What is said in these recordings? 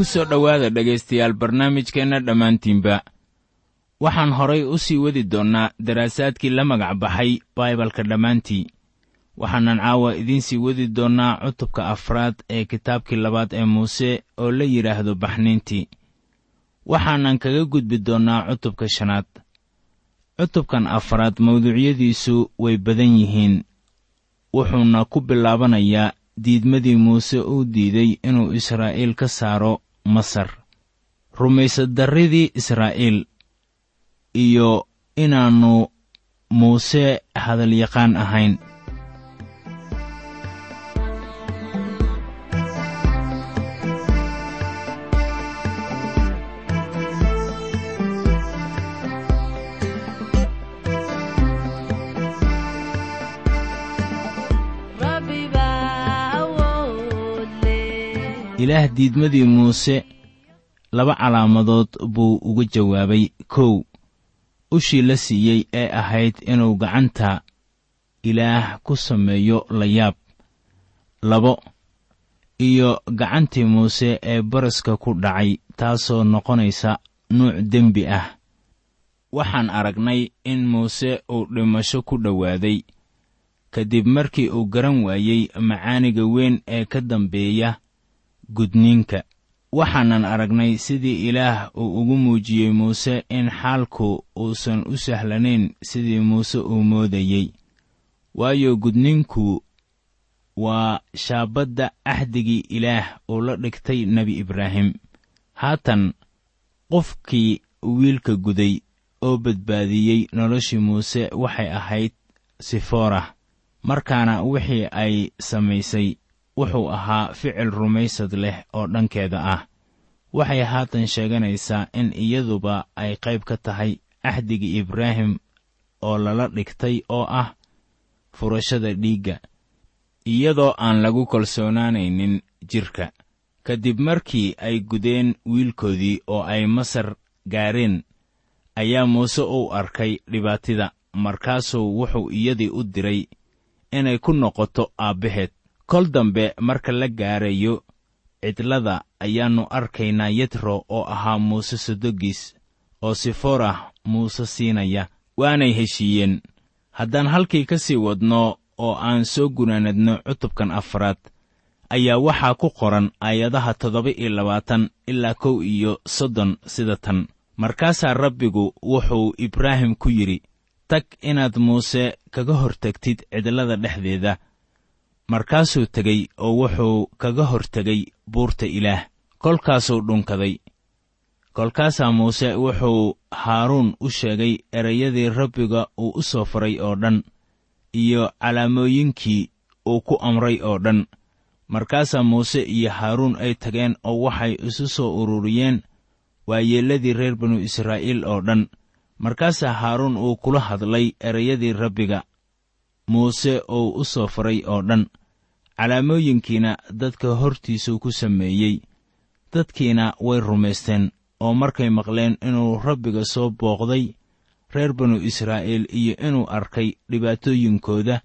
ku soo dhowaada dhegaystayaal barnaamijkeenna dhammaantiinba. Waxaan horay u sii wadi doonnaa daraasaadkii la magac baxay baibalka dhammaantii. Waxaanan caawa idiin sii wadi doonnaa cutubka afraad ee kitaabkii labaad ee muuse oo la yidhaahdo baxniintii waxaanan kaga gudbi doonnaa cutubka shanaad. Cutubkan afraad mawduucyadiisu way badan yihiin. Wuxuuna ku bilaabanayaa diidmadii muuse uu diiday inuu israa'iil ka saaro masar. Rumaysaddarridii israa'iil iyo inaannu muuse hadalyaqaan ahayn ilaah diidmadii muuse laba calaamadood buu uga jawaabay. Kow ushii la siiyey ee ahayd inuu gacanta ilaah ku sameeyo layaab. Labo iyo gacantii muuse ee baraska ku dhacay taasoo noqonaysa nuuc dembi ah. Waxaan aragnay in muuse uu dhimasho ku dhowaaday kadib markii uu garan waayey macaaniga weyn ee ka dambeeya gudniinka. Waxaanan aragnay sidii ilaah uu ugu muujiyey muuse in xaalku uusan u sahlanayn sidii muuse uu moodayey. Waayo gudniinku waa shaabadda axdigii ilaah uu la dhigtay nebi ibraahim. Haatan qofkii wiilka guday oo badbaadiyey noloshii muuse waxay ahayd sifoorah markaana wixii ay samaysay wuxuu ahaa ficil rumaysad leh oo dhankeeda ah. Waxay haatan sheeganaysaa in iyaduba ay qayb ka tahay axdigii ibraahim oo lala dhigtay oo ah furashada dhiigga iyadoo aan lagu kalsoonaanaynin jidhka kadib markii ay gudeen wiilkoodii oo ay masar gaareen ayaa muuse uu arkay dhibaatida markaasuu wuxuu iyadii u diray inay ku noqoto aabbaheed kol dambe marka la gaarayo cidlada ayaannu arkaynaa yetro oo ahaa muuse sodogiis oo sifoorah muuse siinaya waanay heshiiyeen. Haddaan halkii ka sii wadno oo aan soo gunaanadno cutubkan afraad ayaa waxaa ku qoran aayadaha toddoba iyo labaatan ilaa kow iyo soddon sida tan. Markaasaa rabbigu wuxuu ibraahim ku yidhi tag inaad muuse kaga hortagtid cidlada dhexdeeda markaasuu tegey oo wuxuu kaga hortegay buurta ilaah. Kolkaasuu dhunkaday. Kolkaasaa muuse wuxuu haaruun u sheegay erayadii rabbiga uu u soo faray oo dhan iyo calaamooyinkii uu ku amray oo dhan. Markaasaa muuse iyo haaruun ay tageen oo waxay isu soo ururiyeen waayeelladii reer binu israa'iil oo dhan. Markaasaa haaruun uu kula hadlay erayadii rabbiga muuse uu u soo faray oo dhan calaamooyinkiina dadka hortiisuu ku sameeyey. Dadkiina way rumaysteen oo markay maqleen inuu rabbiga soo booqday reer binu israa'iil iyo inuu arkay dhibaatooyinkooda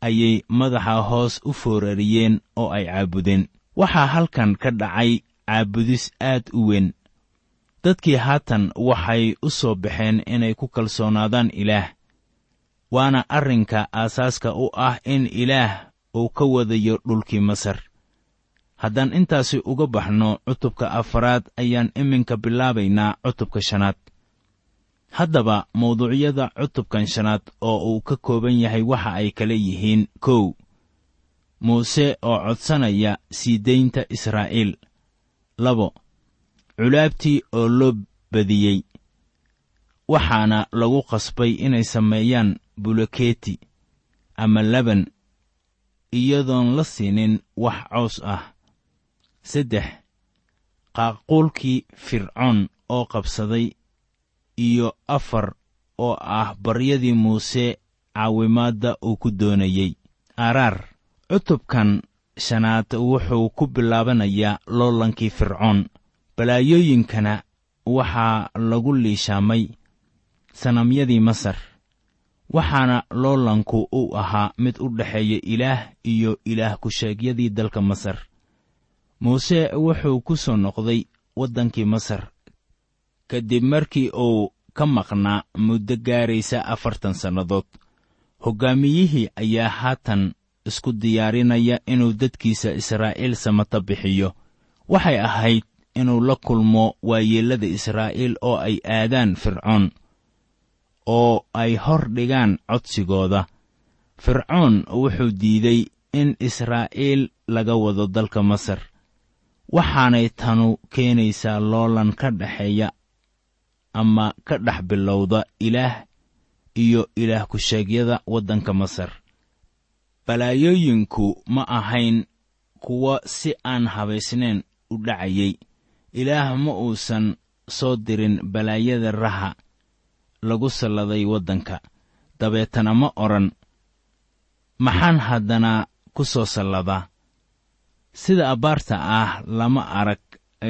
ayay madaxa hoos u foorariyeen oo ay caabudeen. Waxaa halkan ka dhacay caabudis aad u weyn. Dadkii haatan waxay u soo baxeen inay ku kalsoonaadaan ilaah waana arrinka aasaaska u ah in ilaah uu ka wadayo dhulkii masar. Haddaan intaasi uga baxno cutubka afaraad ayaan iminka bilaabaynaa cutubka shanaad. Haddaba mawduucyada cutubkan shanaad oo uu ka kooban yahay waxa ay kala yihiin kow. Muuse oo codsanaya sii daynta israa'iil. Labo culaabtii oo loo badiyey. Waxaana lagu qasbay inay sameeyaan buloketi ama laban iyadoon la siinin wax cows ah. Saddex qaaquulkii fircoon oo qabsaday. Iyo afar oo ah baryadii muuse caawimaadda uu ku doonayey araar cutubkan shanaad wuxuu ku bilaabanayaa loolankii fircoon. Balaayooyinkana waxaa lagu liishaamay sanamyadii masar waxaana loolanku u ahaa mid u dhexeeya ilaah iyo ilaah ku-sheegyadii dalka masar. Muuse wuxuu ku soo noqday waddankii masar ka dib markii uu ka maqnaa muddo gaaraysa afartan sannadood. Hoggaamiyihii ayaa haatan isku diyaarinaya inuu dadkiisa israa'iil samata bixiyo. Waxay ahayd inuu la kulmo waayeellada israa'iil oo ay aadaan fircoon oo ay hor dhigaan codsigooda. Fircoon wuxuu diiday in israa'iil laga wado dalka masar. Waxaanay tanu keenaysaa loolan ka dhexeeya ama ka dhex bilowda ilaah iyo ilaah ku-sheegyada waddanka masar. Balaayooyinku ma ahayn kuwo si aan habaysnayn u dhacayay. Ilaah ma uusan soo dirin balaayada raha lagu salladay waddanka. Dabeetana ma odhan maxaan haddana ku soo salladaa? Sida abbaarta ah lama arag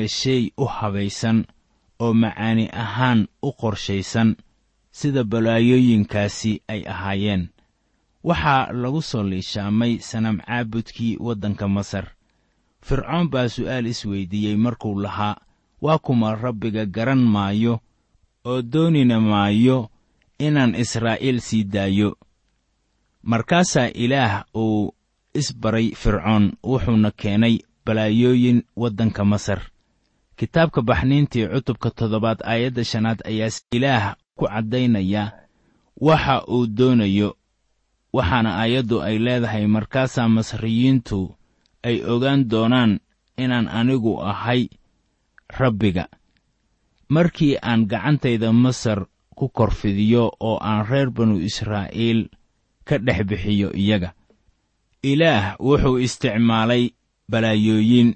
shay u habaysan oo macaani ahaan u qorshaysan sida balaayooyinkaasi ay ahaayeen. Waxaa lagu soo liishaamay sanam caabudkii waddanka masar. Fircoon baa su'aal isweydiiyey markuu lahaa waa kuma rabbiga garan maayo oo doonina maayo inaan israa'iil sii daayo. Markaasaa ilaah uu isbaray fircoon wuxuuna keenay balaayooyin waddanka masar. Kitaabka baxniintii cutubka toddobaad aayadda shanaad ayaa ilaah ku caddaynaya waxa uu doonayo waxaana aayaddu ay leedahay markaasaa masriyiintu ay ogaan doonaan inaan anigu ahay rabbiga markii aan gacantayda masar ku korfidiyo oo aan reer banu israa'iil ka dhex bixiyo iyaga ilaah wuxuu isticmaalay balaayooyin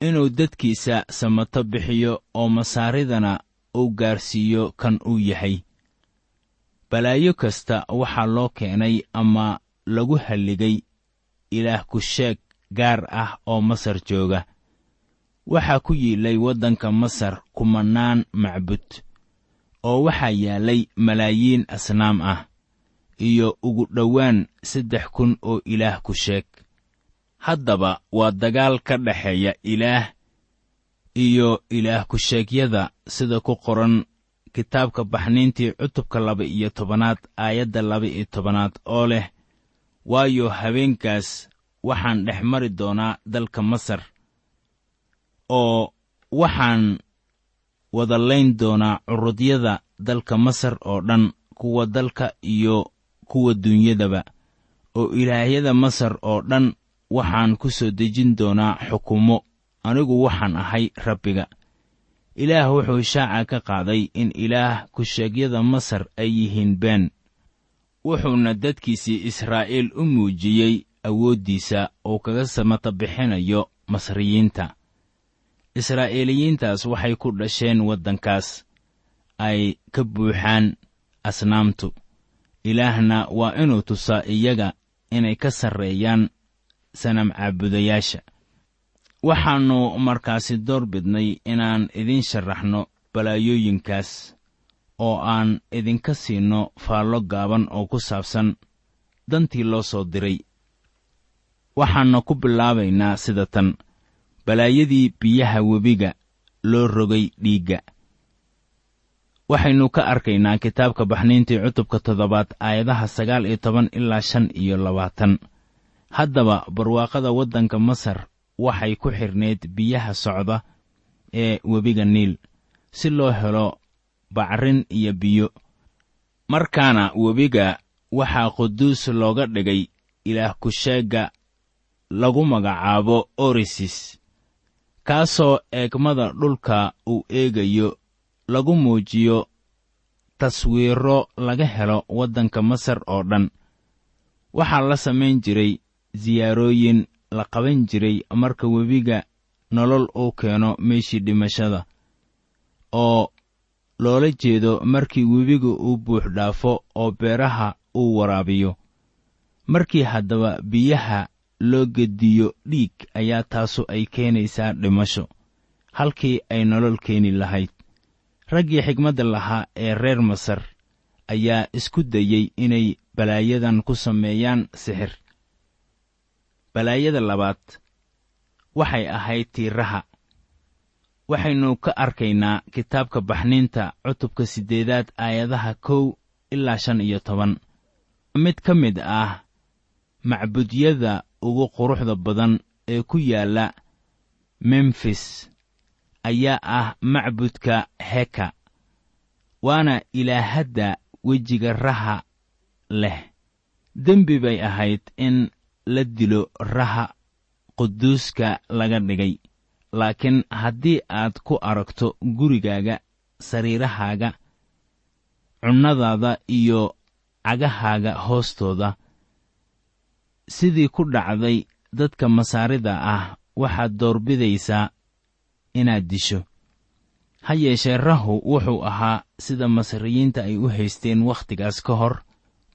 inuu dadkiisa samato bixiyo oo masaaridana uu gaarsiiyo kan uu yahay. Balaayo kasta waxaa loo keenay ama lagu halligay ilaah ku-sheeg gaar ah oo masar jooga waxaa ku yiilay waddanka masar kumannaan macbud oo waxaa yaallay malaayiin asnaam ah iyo ugu dhowaan saddex kun oo ilaah ku sheeg. Haddaba waa dagaal ka dhexeeya ilaah iyo ilaah ku-sheegyada sida ku qoran kitaabka baxniintii cutubka laba iyo tobanaad aayadda laba iyo tobanaad oo leh waayo habeenkaas waxaan dhex mari doonaa dalka masar oo waxaan wada layn doonaa curudyada dalka masar oo dhan kuwa dalka iyo kuwa duunyadaba oo ilaahyada masar oo dhan waxaan ku soo dejin doonaa xukumo. Anigu waxaan ahay rabbiga. Ilaah wuxuu shaaca ka qaaday in ilaah ku-sheegyada masar ay yihiin been. Wuxuuna dadkiisii israa'iil u muujiyey awooddiisa uu kaga samata bixinayo masriyiinta israa'iiliyiintaas waxay ku dhasheen waddankaas. Ay ka buuxaan asnaamtu. Ilaahna waa inuu tusaa iyaga inay ka sarreeyaan sanam caabudayaasha. Waxaannu markaasi door bidnay inaan idiin sharaxno balaayooyinkaas oo aan idinka siinno faallo gaaban oo ku saabsan dantii loo soo diray. Waxaanna ku bilaabaynaa sida tan balaayadii biyaha webiga loo rogay dhiigga. Waxaynu ka arkaynaa kitaabka baxniintii cutubka toddobaad aayadaha sagaal iyo toban ilaa shan iyo labaatan. Haddaba barwaaqada waddanka masar waxay ku xidhnayd biyaha socda ee webiga niil si loo helo bacrin iyo biyo. Markaana webiga waxaa quduus looga dhigay ilaah ku-sheegga lagu magacaabo orisis kaasoo eegmada dhulka uu eegayo lagu muujiyo taswiiro laga helo waddanka masar oo dhan. Waxaa la samayn jiray siyaarooyin la qaban jiray marka webiga nolol uu keeno meeshii dhimashada oo loola jeedo markii webiga uu buux dhaafo oo beeraha uu waraabiyo. Markii haddaba biyaha loo gediyo dhiig ayaa taasu ay keenaysaa dhimasho halkii ay nolol keeni lahayd. Raggii xigmadda lahaa ee reer masar ayaa isku dayey inay balaayadan ku sameeyaan sixir. Balaayada labaad waxay ahayd tiiraha. Waxaynu ka arkaynaa kitaabka baxniinta cutubka siddeedaad aayadaha kow ilaa shan iyo toban. Mid ka mid ah macbudyada ugu quruxda badan ee ku yaalla memfis ayaa ah macbudka heka waana ilaahadda wejiga raha leh. Dembi bay ahayd in la dilo raha quduuska laga dhigay laakiin haddii aad ku aragto gurigaaga sariirahaaga cunnadaada iyo cagahaaga hoostooda sidii ku dhacday dadka masaarida ah waxaad doorbidaysaa inaad disho. Ha yeeshee rahu wuxuu ahaa sida masriyiinta ay u haysteen wakhtigaas ka hor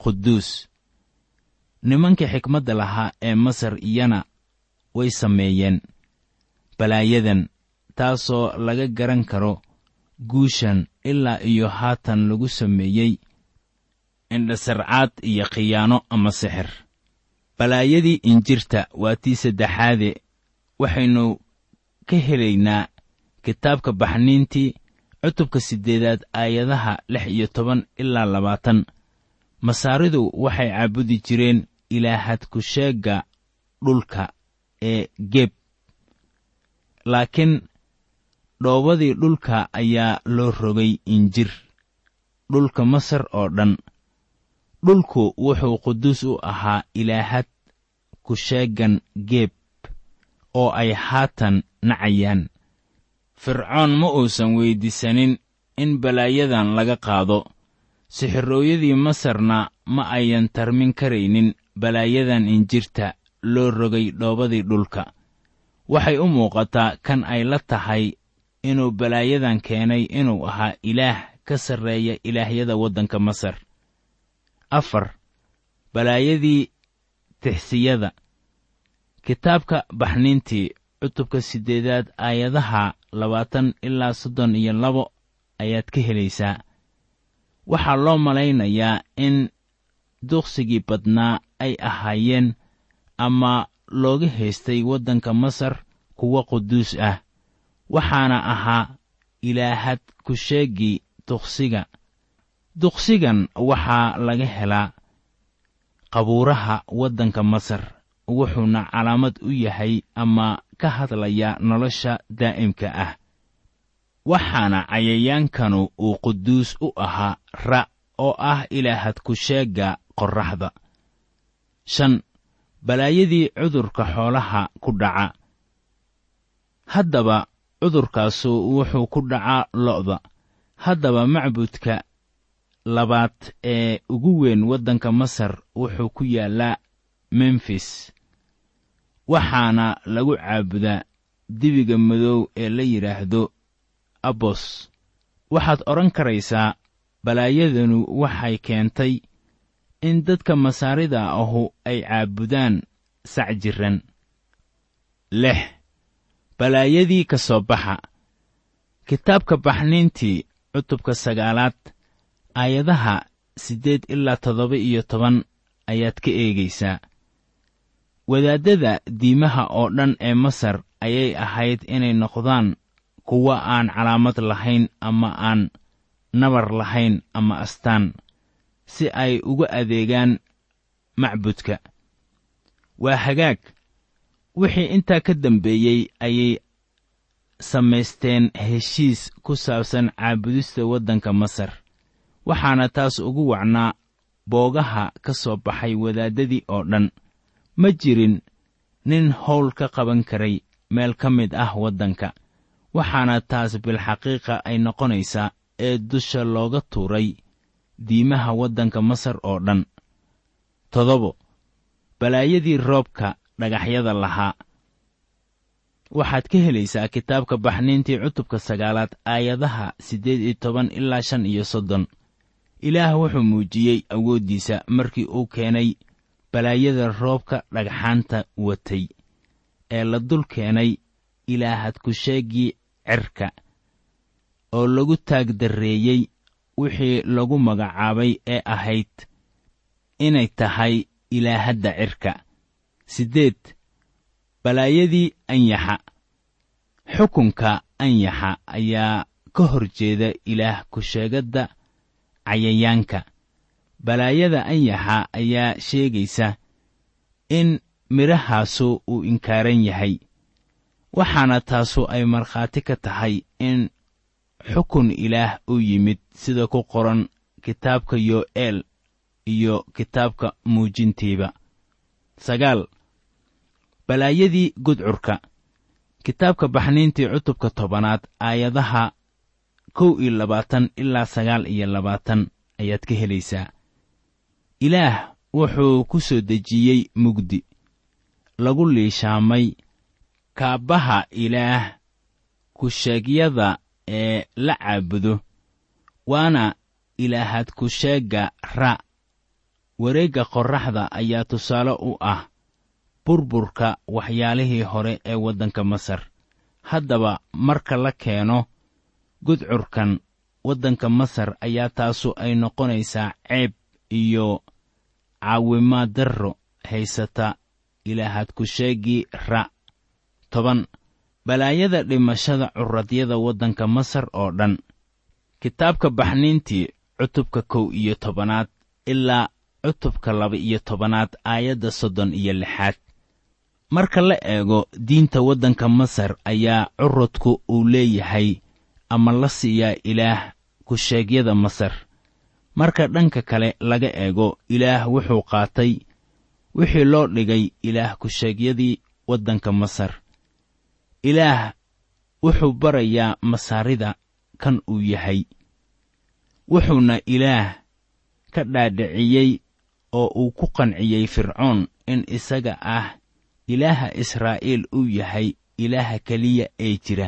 quduus. Nimankii xikmadda lahaa ee masar iyana way sameeyeen. Balaayadan taasoo laga garan karo guushan ilaa iyo haatan lagu sameeyey indhasarcaad iyo khiyaano ama sixir balaayadii injirta waa tii saddexaade. Waxaynu ka helaynaa kitaabka baxniintii cutubka siddeedaad aayadaha lix iyo toban ilaa labaatan. Masaaridu waxay caabudi jireen ilaahad ku-sheegga dhulka ee geeb laakiin dhoobadii dhulka ayaa loo rogay injir dhulka masar oo dhan dhulku wuxuu quduus u ahaa ilaahad ku-sheeggan geeb oo ay haatan nacayaan. Fircoon ma uusan weyddiisanin in balaayadan laga qaado. Sixirooyadii masarna ma ayan tarmin karaynin balaayadan injirta loo rogay dhoobadii dhulka. Waxay u muuqataa kan ay la tahay inuu balaayadan keenay inuu ahaa ilaah ka sarreeya ilaahyada waddanka masar afar balaayadii tixsiyada kitaabka baxniintii cutubka siddeedaad aayadaha labaatan ilaa soddon iyo labo ayaad ka helaysaa. Waxaa loo malaynayaa in duqsigii badnaa ay ahaayeen ama looga haystay waddanka masar kuwa quduus ah waxaana ahaa ilaahad ku-sheeggii duqsiga duqsigan waxaa laga helaa qabuuraha waddanka masar wuxuuna calaamad u yahay ama ka hadlayaa nolosha daa'imka ah. Waxaana cayayaankanu uu quduus u ahaa ra' oo ah ilaahad ku-sheegga qorraxda. Shan balaayadii cudurka xoolaha ku dhaca. Haddaba cudurkaasu wuxuu ku dhacaa lo'da. Haddaba macbudka labaad ee ugu weyn waddanka masar wuxuu ku yaallaa memfis waxaana lagu caabudaa dibiga madow ee la yidhaahdo abos waxaad odhan karaysaa balaayadanu waxay keentay in dadka masaarida ahu ay caabudaan sac jirran lix balaayadii ka soo baxa. Kitaabka baxniintii cutubka sagaalaad aayadaha siddeed ilaa toddoba iyo toban ayaad ka eegaysaa. Wadaaddada diimaha oo dhan ee masar ayay ahayd inay noqdaan kuwa aan calaamad lahayn ama aan nabar lahayn ama astaan si ay uga adeegaan macbudka. Waa hagaag. Wixii intaa ka dambeeyey ayay samaysteen heshiis ku saabsan caabudista waddanka masar waxaana taas ugu wacnaa boogaha ka soo baxay wadaaddadii oo dhan. Ma jirin nin howl ka qaban karay meel ka mid ah waddanka waxaana taas bilxaqiiqa ay noqonaysaa ee dusha looga tuuray diimaha waddanka masar oo dhan. Toddobo balaayadii roobka dhagaxyada lahaa. Waxaad ka helaysaa kitaabka baxniintii cutubka sagaalaad aayadaha siddeed iyo toban ilaa shan iyo soddon ilaah wuxuu muujiyey awooddiisa markii uu keenay balaayada roobka dhagxaanta watay ee la dul keenay ilaahad ku-sheeggii cerka oo lagu taagdarreeyey wixii lagu magacaabay ee ahayd inay tahay ilaahadda cirka. Siddeed balaayadii anyaxa xukunka anyaxa ayaa ka hor jeeda ilaah ku-sheegadda cayayaanka. Balaayada anyaxa ayaa sheegaysa in midhahaasu uu inkaaran yahay. Waxaana taasu ay markhaati ka tahay in xukun ilaah u yimid sida ku qoran kitaabka yo'eel iyo kitaabka muujintiiba. Sagaal balaayadii gudcurka. Kitaabka baxniintii cutubka tobanaad aayadaha kow iyo labaatan ilaa sagaal iyo labaatan ayaad ka helaysaa. Ilaah wuxuu ku soo dejiyey mugdi lagu liishaamay kaabbaha ilaah ku-sheegyada ee la caabudo waana ilaahad ku-sheegga ra. Wareegga qorraxda ayaa tusaale u ah burburka waxyaalihii hore ee waddanka masar. Haddaba marka la keeno gudcurkan waddanka masar ayaa taasu ay noqonaysaa ceeb iyo caawimaad darro haysata. Ilaahad ku-sheeggii ra. Toban balaayada dhimashada curadyada waddanka masar oo dhan. Kitaabka baxniintii cutubka kow iyo tobanaad ilaa cutubka laba-iyo tobanaad aayadda soddon iyo lixaad. Marka la eego diinta waddanka masar ayaa curadku uu leeyahay ama la siiyaa ilaah ku-sheegyada masar. Marka dhanka kale laga eego ilaah wuxuu qaatay wixii loo dhigay ilaah ku-sheegyadii waddanka masar. Ilaah wuxuu barayaa masaarida kan uu yahay wuxuuna ilaah ka dhaadhiciyey oo uu ku qanciyey fircoon in isaga ah ilaaha israa'iil uu yahay ilaaha keliya ee jira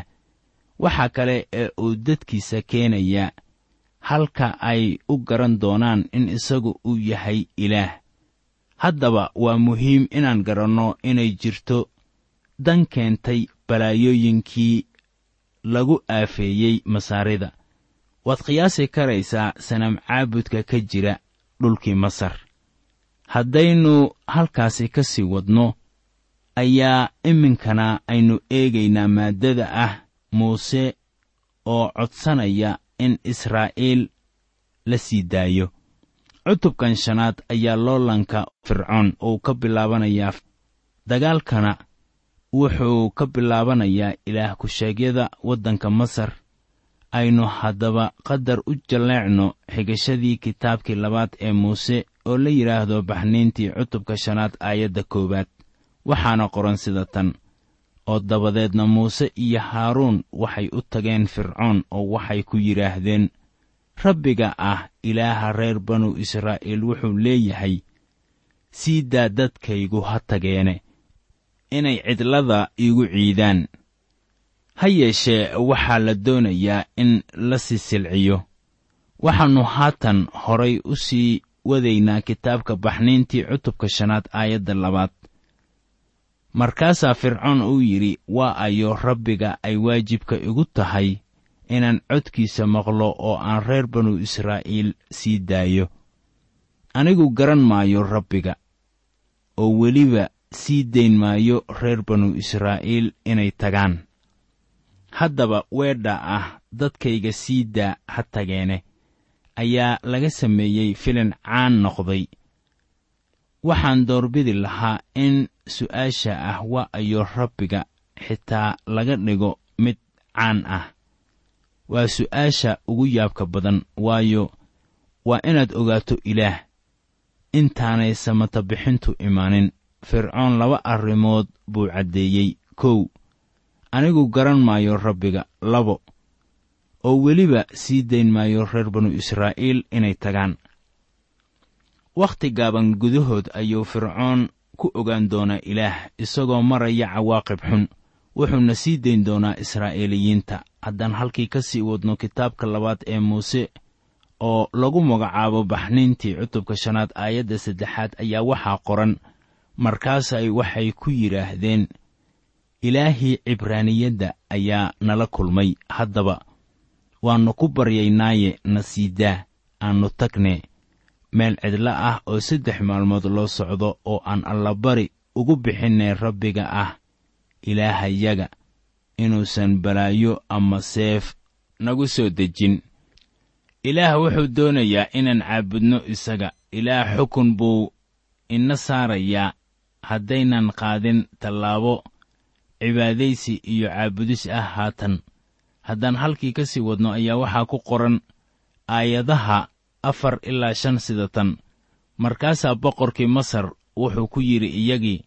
waxa kale ee uu dadkiisa keenayaa halka ay u garan doonaan in isagu uu yahay ilaah. Haddaba waa muhiim inaan garanno inay jirto dan keentay balaayooyinkii lagu aafeeyey masaarida. Waad qiyaasi karaysaa sanam caabudka ka jira dhulkii masar. Haddaynu halkaasi ka sii wadno ayaa iminkana aynu eegaynaa maaddada ah muuse oo codsanaya in israa'iil la sii daayo. Cutubkan shanaad ayaa loolanka fircoon uu ka bilaabanayaa dagaalkana wuxuu ka bilaabanayaa ilaah ku-sheegyada waddanka masar. Aynu haddaba qadar u jalleecno xigashadii kitaabkii labaad ee muuse oo la yidhaahdo baxniintii cutubka shanaad aayadda koowaad. Waxaana qoran sida tan oo dabadeedna muuse iyo haaruun waxay u tageen fircoon oo waxay ku yidhaahdeen rabbiga ah ilaaha reer banu israa'iil wuxuu leeyahay sii daa dadkaygu ha tageene inay cidlada iigu ciidaan. Ha yeeshee waxaa la doonayaa in la sii silciyo. Waxaannu haatan horay u sii wadaynaa kitaabka baxniintii cutubka shanaad aayadda labaad markaasaa fircoon uu yidhi waa ayo rabbiga ay waajibka igu tahay inaan codkiisa maqlo oo aan reer banu israa'iil sii daayo. Anigu garan maayo rabbiga oo weliba sii dayn maayo reer banu israa'iil inay tagaan. Haddaba weedha ah dadkayga sii daa ha tageene ayaa laga sameeyey filin caan noqday. Waxaan doorbidi lahaa in su'aasha ah waa ayo rabbiga xitaa laga dhigo mid caan ah. Waa su'aasha ugu yaabka badan waayo waa inaad ogaato ilaah. Intaanay samata bixintu imaanin. Fircoon laba arrimood buu caddeeyey. Kow anigu garan maayo rabbiga labo oo weliba sii dayn maayo reer banu israa'iil inay tagaan. Wakhti gaaban gudahood ayuu fircoon ku ogaan doonaa ilaah isagoo maraya cawaaqib xun. Wuxuuna sii dayn doonaa israa'iiliyiinta. Haddaan halkii ka sii wadno kitaabka labaad ee muuse oo lagu magacaabo baxniintii cutubka shanaad aayadda saddexaad ayaa waxaa qoran. Markaasay waxay ku yidhaahdeen ilaahii cibraaniyadda ayaa nala kulmay. Haddaba waannu ku baryaynaaye na siidaa aannu tagne meel cidlo ah oo saddex maalmood loo socdo oo aan allabari ugu bixinnay rabbiga ah ilaahayaga inuusan balaayo ama seef nagu soo dejin. Ilaah wuxuu doonayaa inaan caabudno isaga. Ilaah xukun buu ina saarayaa. Haddaynan qaadin tallaabo cibaadaysi iyo caabudis ah haatan. Haddaan halkii ka sii wadno ayaa waxaa ku qoran aayadaha afar ilaa shan sidatan. Markaasaa boqorkii masar wuxuu ku yidhi iyagii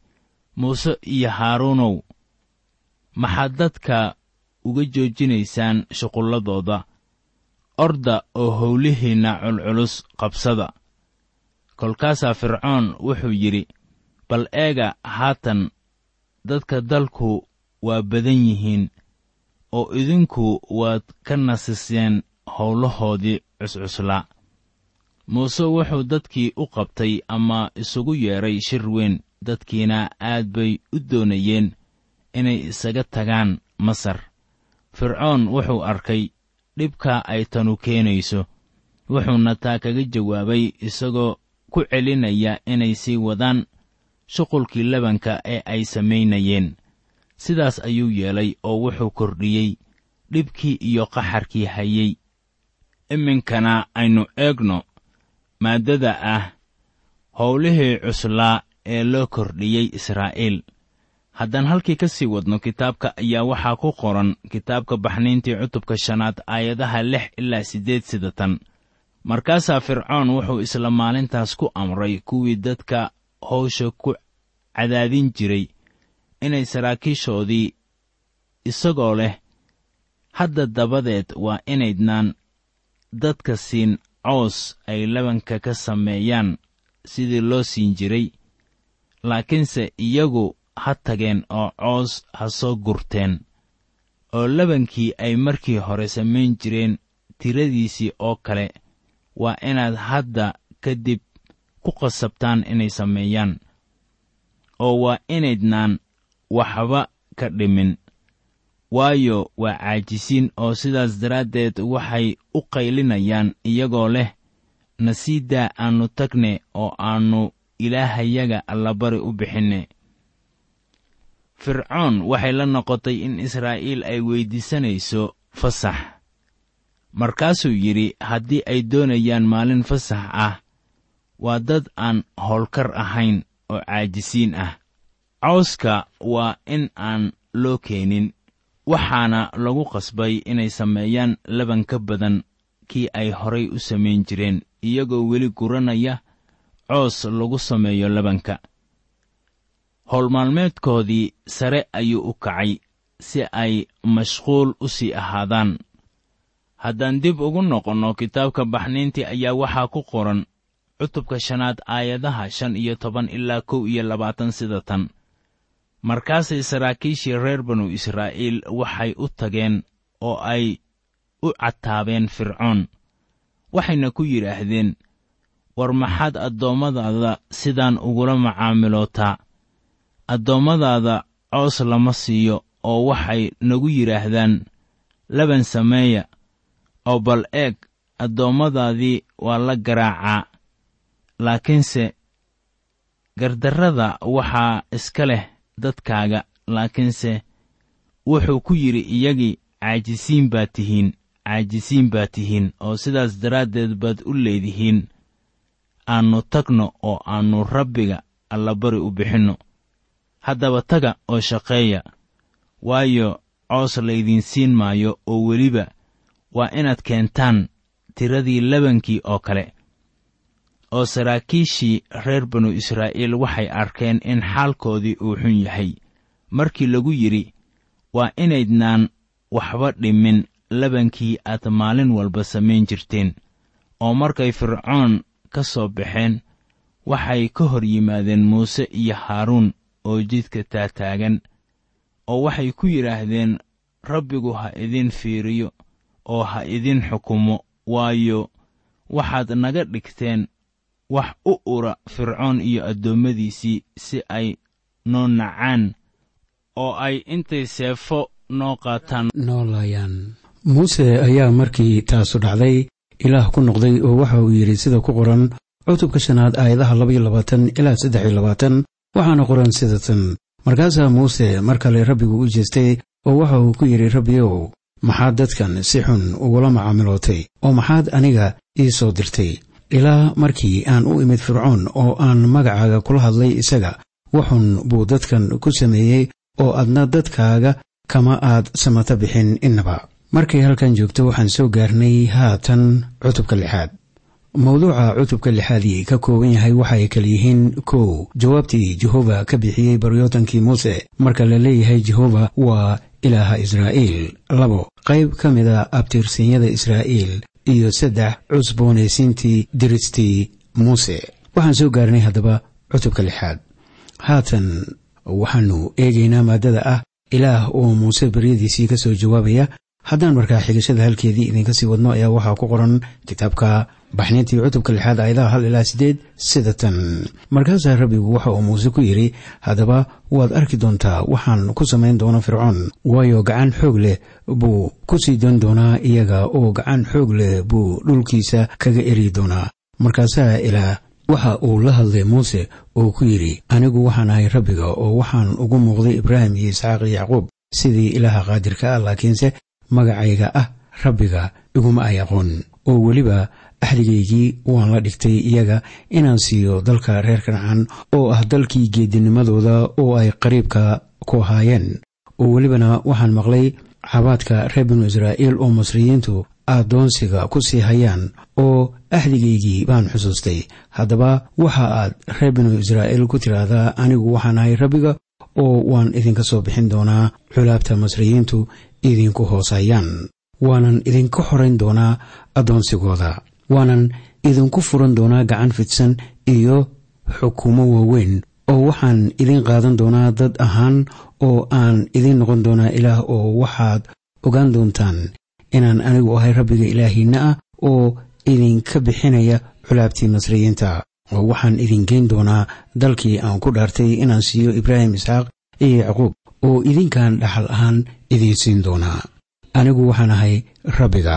muuse iyo haaruunow maxaad dadka uga joojinaysaan shuqulladooda? Orda oo howlihiinna culculus qabsada. Kolkaasaa fircoon wuxuu yidhi bal eega haatan dadka dalku waa badan yihiin oo idinku waad ka nasiseen howlahoodii cuscuslaa muuse wuxuu dadkii u qabtay ama isugu yeedhay shir weyn. Dadkiina aad bay u doonayeen inay isaga tagaan masar. Fircoon wuxuu arkay dhibka ay tanu keenayso. Wuxuuna taa kaga jawaabay isagoo ku celinaya inay sii wadaan shuqulkii labanka ee ay samaynayeen. Sidaas ayuu yeelay oo wuxuu kordhiyey dhibkii iyo qaxarkii hayey iminkana aynu eegno maaddada ah howlihii cuslaa ee loo kordhiyey israa'iil. Haddaan halkii ka sii wadno kitaabka ayaa waxaa ku qoran kitaabka baxniintii cutubka shanaad aayadaha lix ilaa siddeed sidatan markaasaa fircoon wuxuu isla maalintaas ku amray kuwii dadka howsha ku cadaadin jiray inay saraakiishoodii isagoo leh hadda dabadeed waa inaydnaan dadka siin coos ay labanka ka sameeyaan sidii loo siin jiray laakiinse iyagu ha tageen oo coos ha soo gurteen oo labankii ay markii hore samayn jireen tiradiisii oo kale waa inaad hadda kadib ku qasabtaan inay sameeyaan oo waa inaydnaan waxba ka dhimin waayo waa caajisiin oo sidaas daraaddeed waxay u qaylinayaan iyagoo leh nasiidaa aannu tagne oo aannu ilaahayaga allabari u bixinne. Fircoon waxay la noqotay in israa'iil ay weyddiisanayso fasax. Markaasuu yidhi haddii ay doonayaan maalin fasax ah waa dad aan howlkar ahayn oo caajisiin ah. Cawska waa in aan loo keenin waxaana lagu qasbay inay sameeyaan laban ka badan kii ay horay u samayn jireen iyagoo weli guranaya coos lagu sameeyo labanka. Howlmaalmeedkoodii sare ayuu u kacay si ay mashquul u sii ahaadaan. Haddaan dib ugu noqonno kitaabka baxniintii ayaa waxaa ku qoran cutubka shanaad aayadaha shan iyo toban ilaa kow iyo labaatan sida tan markaasay saraakiishii reer banu israa'iil waxay u tageen oo ay u cataabeen fircoon waxayna ku yidhaahdeen war maxaad addoommadaada sidaan ugula macaamilootaa? Addoommadaada coos lama siiyo oo waxay nagu yidhaahdaan laban sameeya oo bal eeg addoommadaadii waa la garaacaa laakiinse gardarrada waxaa iska leh dadkaaga laakiinse wuxuu ku yidhi iyagii caajisiin baad tihiin caajisiin baad tihiin oo sidaas daraaddeed baad u leedihiin. Aannu tagno oo aannu rabbiga allabari u bixinno. Haddaba taga oo shaqeeya waayo coos laydiin siin maayo oo weliba waa inaad keentaan tiradii labankii oo kale oo saraakiishii reer banu israa'iil waxay arkeen in xaalkoodii uu xun yahay. Markii lagu yidhi waa inaydnaan waxba dhimin labankii aad maalin walba samayn jirteen oo markay fircoon ka soo baxeen waxay ka hor yimaadeen muuse iyo haaruun oo jidka taataagan oo waxay ku yidhaahdeen rabbigu ha idin fiiriyo oo ha idin xukumo waayo waxaad naga dhigteen wax u ura fircoon iyo addoommadiisii si ay noo nacaan oo ay intay seefo noo qaataan. Noolayaan muuse ayaa markii taasu dhacday ilaah ku noqday oo waxa uu yidhi sida ku qoran cutubka shanaad aayadaha labaiyo labaatan ilaa saddex iyo labaatan waxaana qoran sida tan. Markaasaa muuse mar kale rabbigu u jeestay oo waxa uu ku yidhi rabbiyow maxaad dadkan si xun ugula macaamilootay oo maxaad aniga ii soo dirtay ilaa markii aan u imid fircoon oo aan magacaaga kula hadlay isaga waxun buu dadkan ku sameeyey oo adna dadkaaga kama aad samata bixin innaba. Markay halkan joogto waxaan soo gaarnay haatan cutubka lixaad. Mawduuca cutubka lixaadii ka kooban yahay waxay kala yihiin kow. Jawaabtii jehova ka bixiyey baryootankii muuse. Marka la leeyahay jehova waa ilaaha israa'iil. Labo qayb ka mida abtirsiinyada israa'iil iyo saddex cusboonaysiintii diristii muuse. Waxaan soo gaarnay haddaba cutubka lixaad. Haatan waxaannu eegaynaa maaddada ah ilaah oo muuse baryadiisii ka soo jawaabaya. Haddaan markaa xigashada halkeedii idinka sii wadno ayaa waxaa ku qoran kitaabka baxniintii cutubka lixaad aayadaha hal ilaa siddeed sida tan markaasaa rabbigu waxa uu muuse ku yidhi haddaba waad arki doontaa waxaan ku samayn doona fircoon. Waayo gacan xoog leh buu ku sii dan doonaa iyaga oo gacan xoog leh buu dhulkiisa kaga eri doonaa. Markaasaa ilaah waxa uu la hadlay muuse oo ku yidhi anigu waxaan ahay rabbiga oo waxaan ugu muuqday ibraahim iyo isxaaq iyo yacquub sidii ilaaha qaadirka ah laakiinse magacayga ah rabbiga iguma ay aqoon. Oo weliba axdigaygii waan la dhigtay iyaga inaan siiyo dalka reer kancan oo ah dalkii geedinimadooda oo ay qariibka ku ahaayeen. Oo welibana waxaan maqlay cabaadka reer binu israa'iil oo masriyiintu addoonsiga ku sii hayaan oo axdigaygii baan xusuustay. Haddaba waxa aad reer binu israa'iil ku tidhaahdaa anigu waxaan ahay rabbiga oo waan idinka soo bixin doonaa culaabta masriyiintu idinku hoosayaan. Waanan idinka xorayn doonaa addoonsigooda waanan idinku furan doonaa gacan fidsan iyo xukuumo waaweyn. Oo waxaan idin qaadan doonaa dad ahaan oo aan idin noqon doonaa ilaah oo waxaad ogaan doontaan inaan anigu ahay rabbiga ilaahiinna ah oo idinka bixinaya culaabtii masriyiinta oo waxaan idin geyn doonaa dalkii aan ku dhaartay inaan siiyo ibraahim isxaaq iyo yacquub oo idinkan dhaxal ahaan idiin siin doonaa. Anigu waxaan ahay rabbiga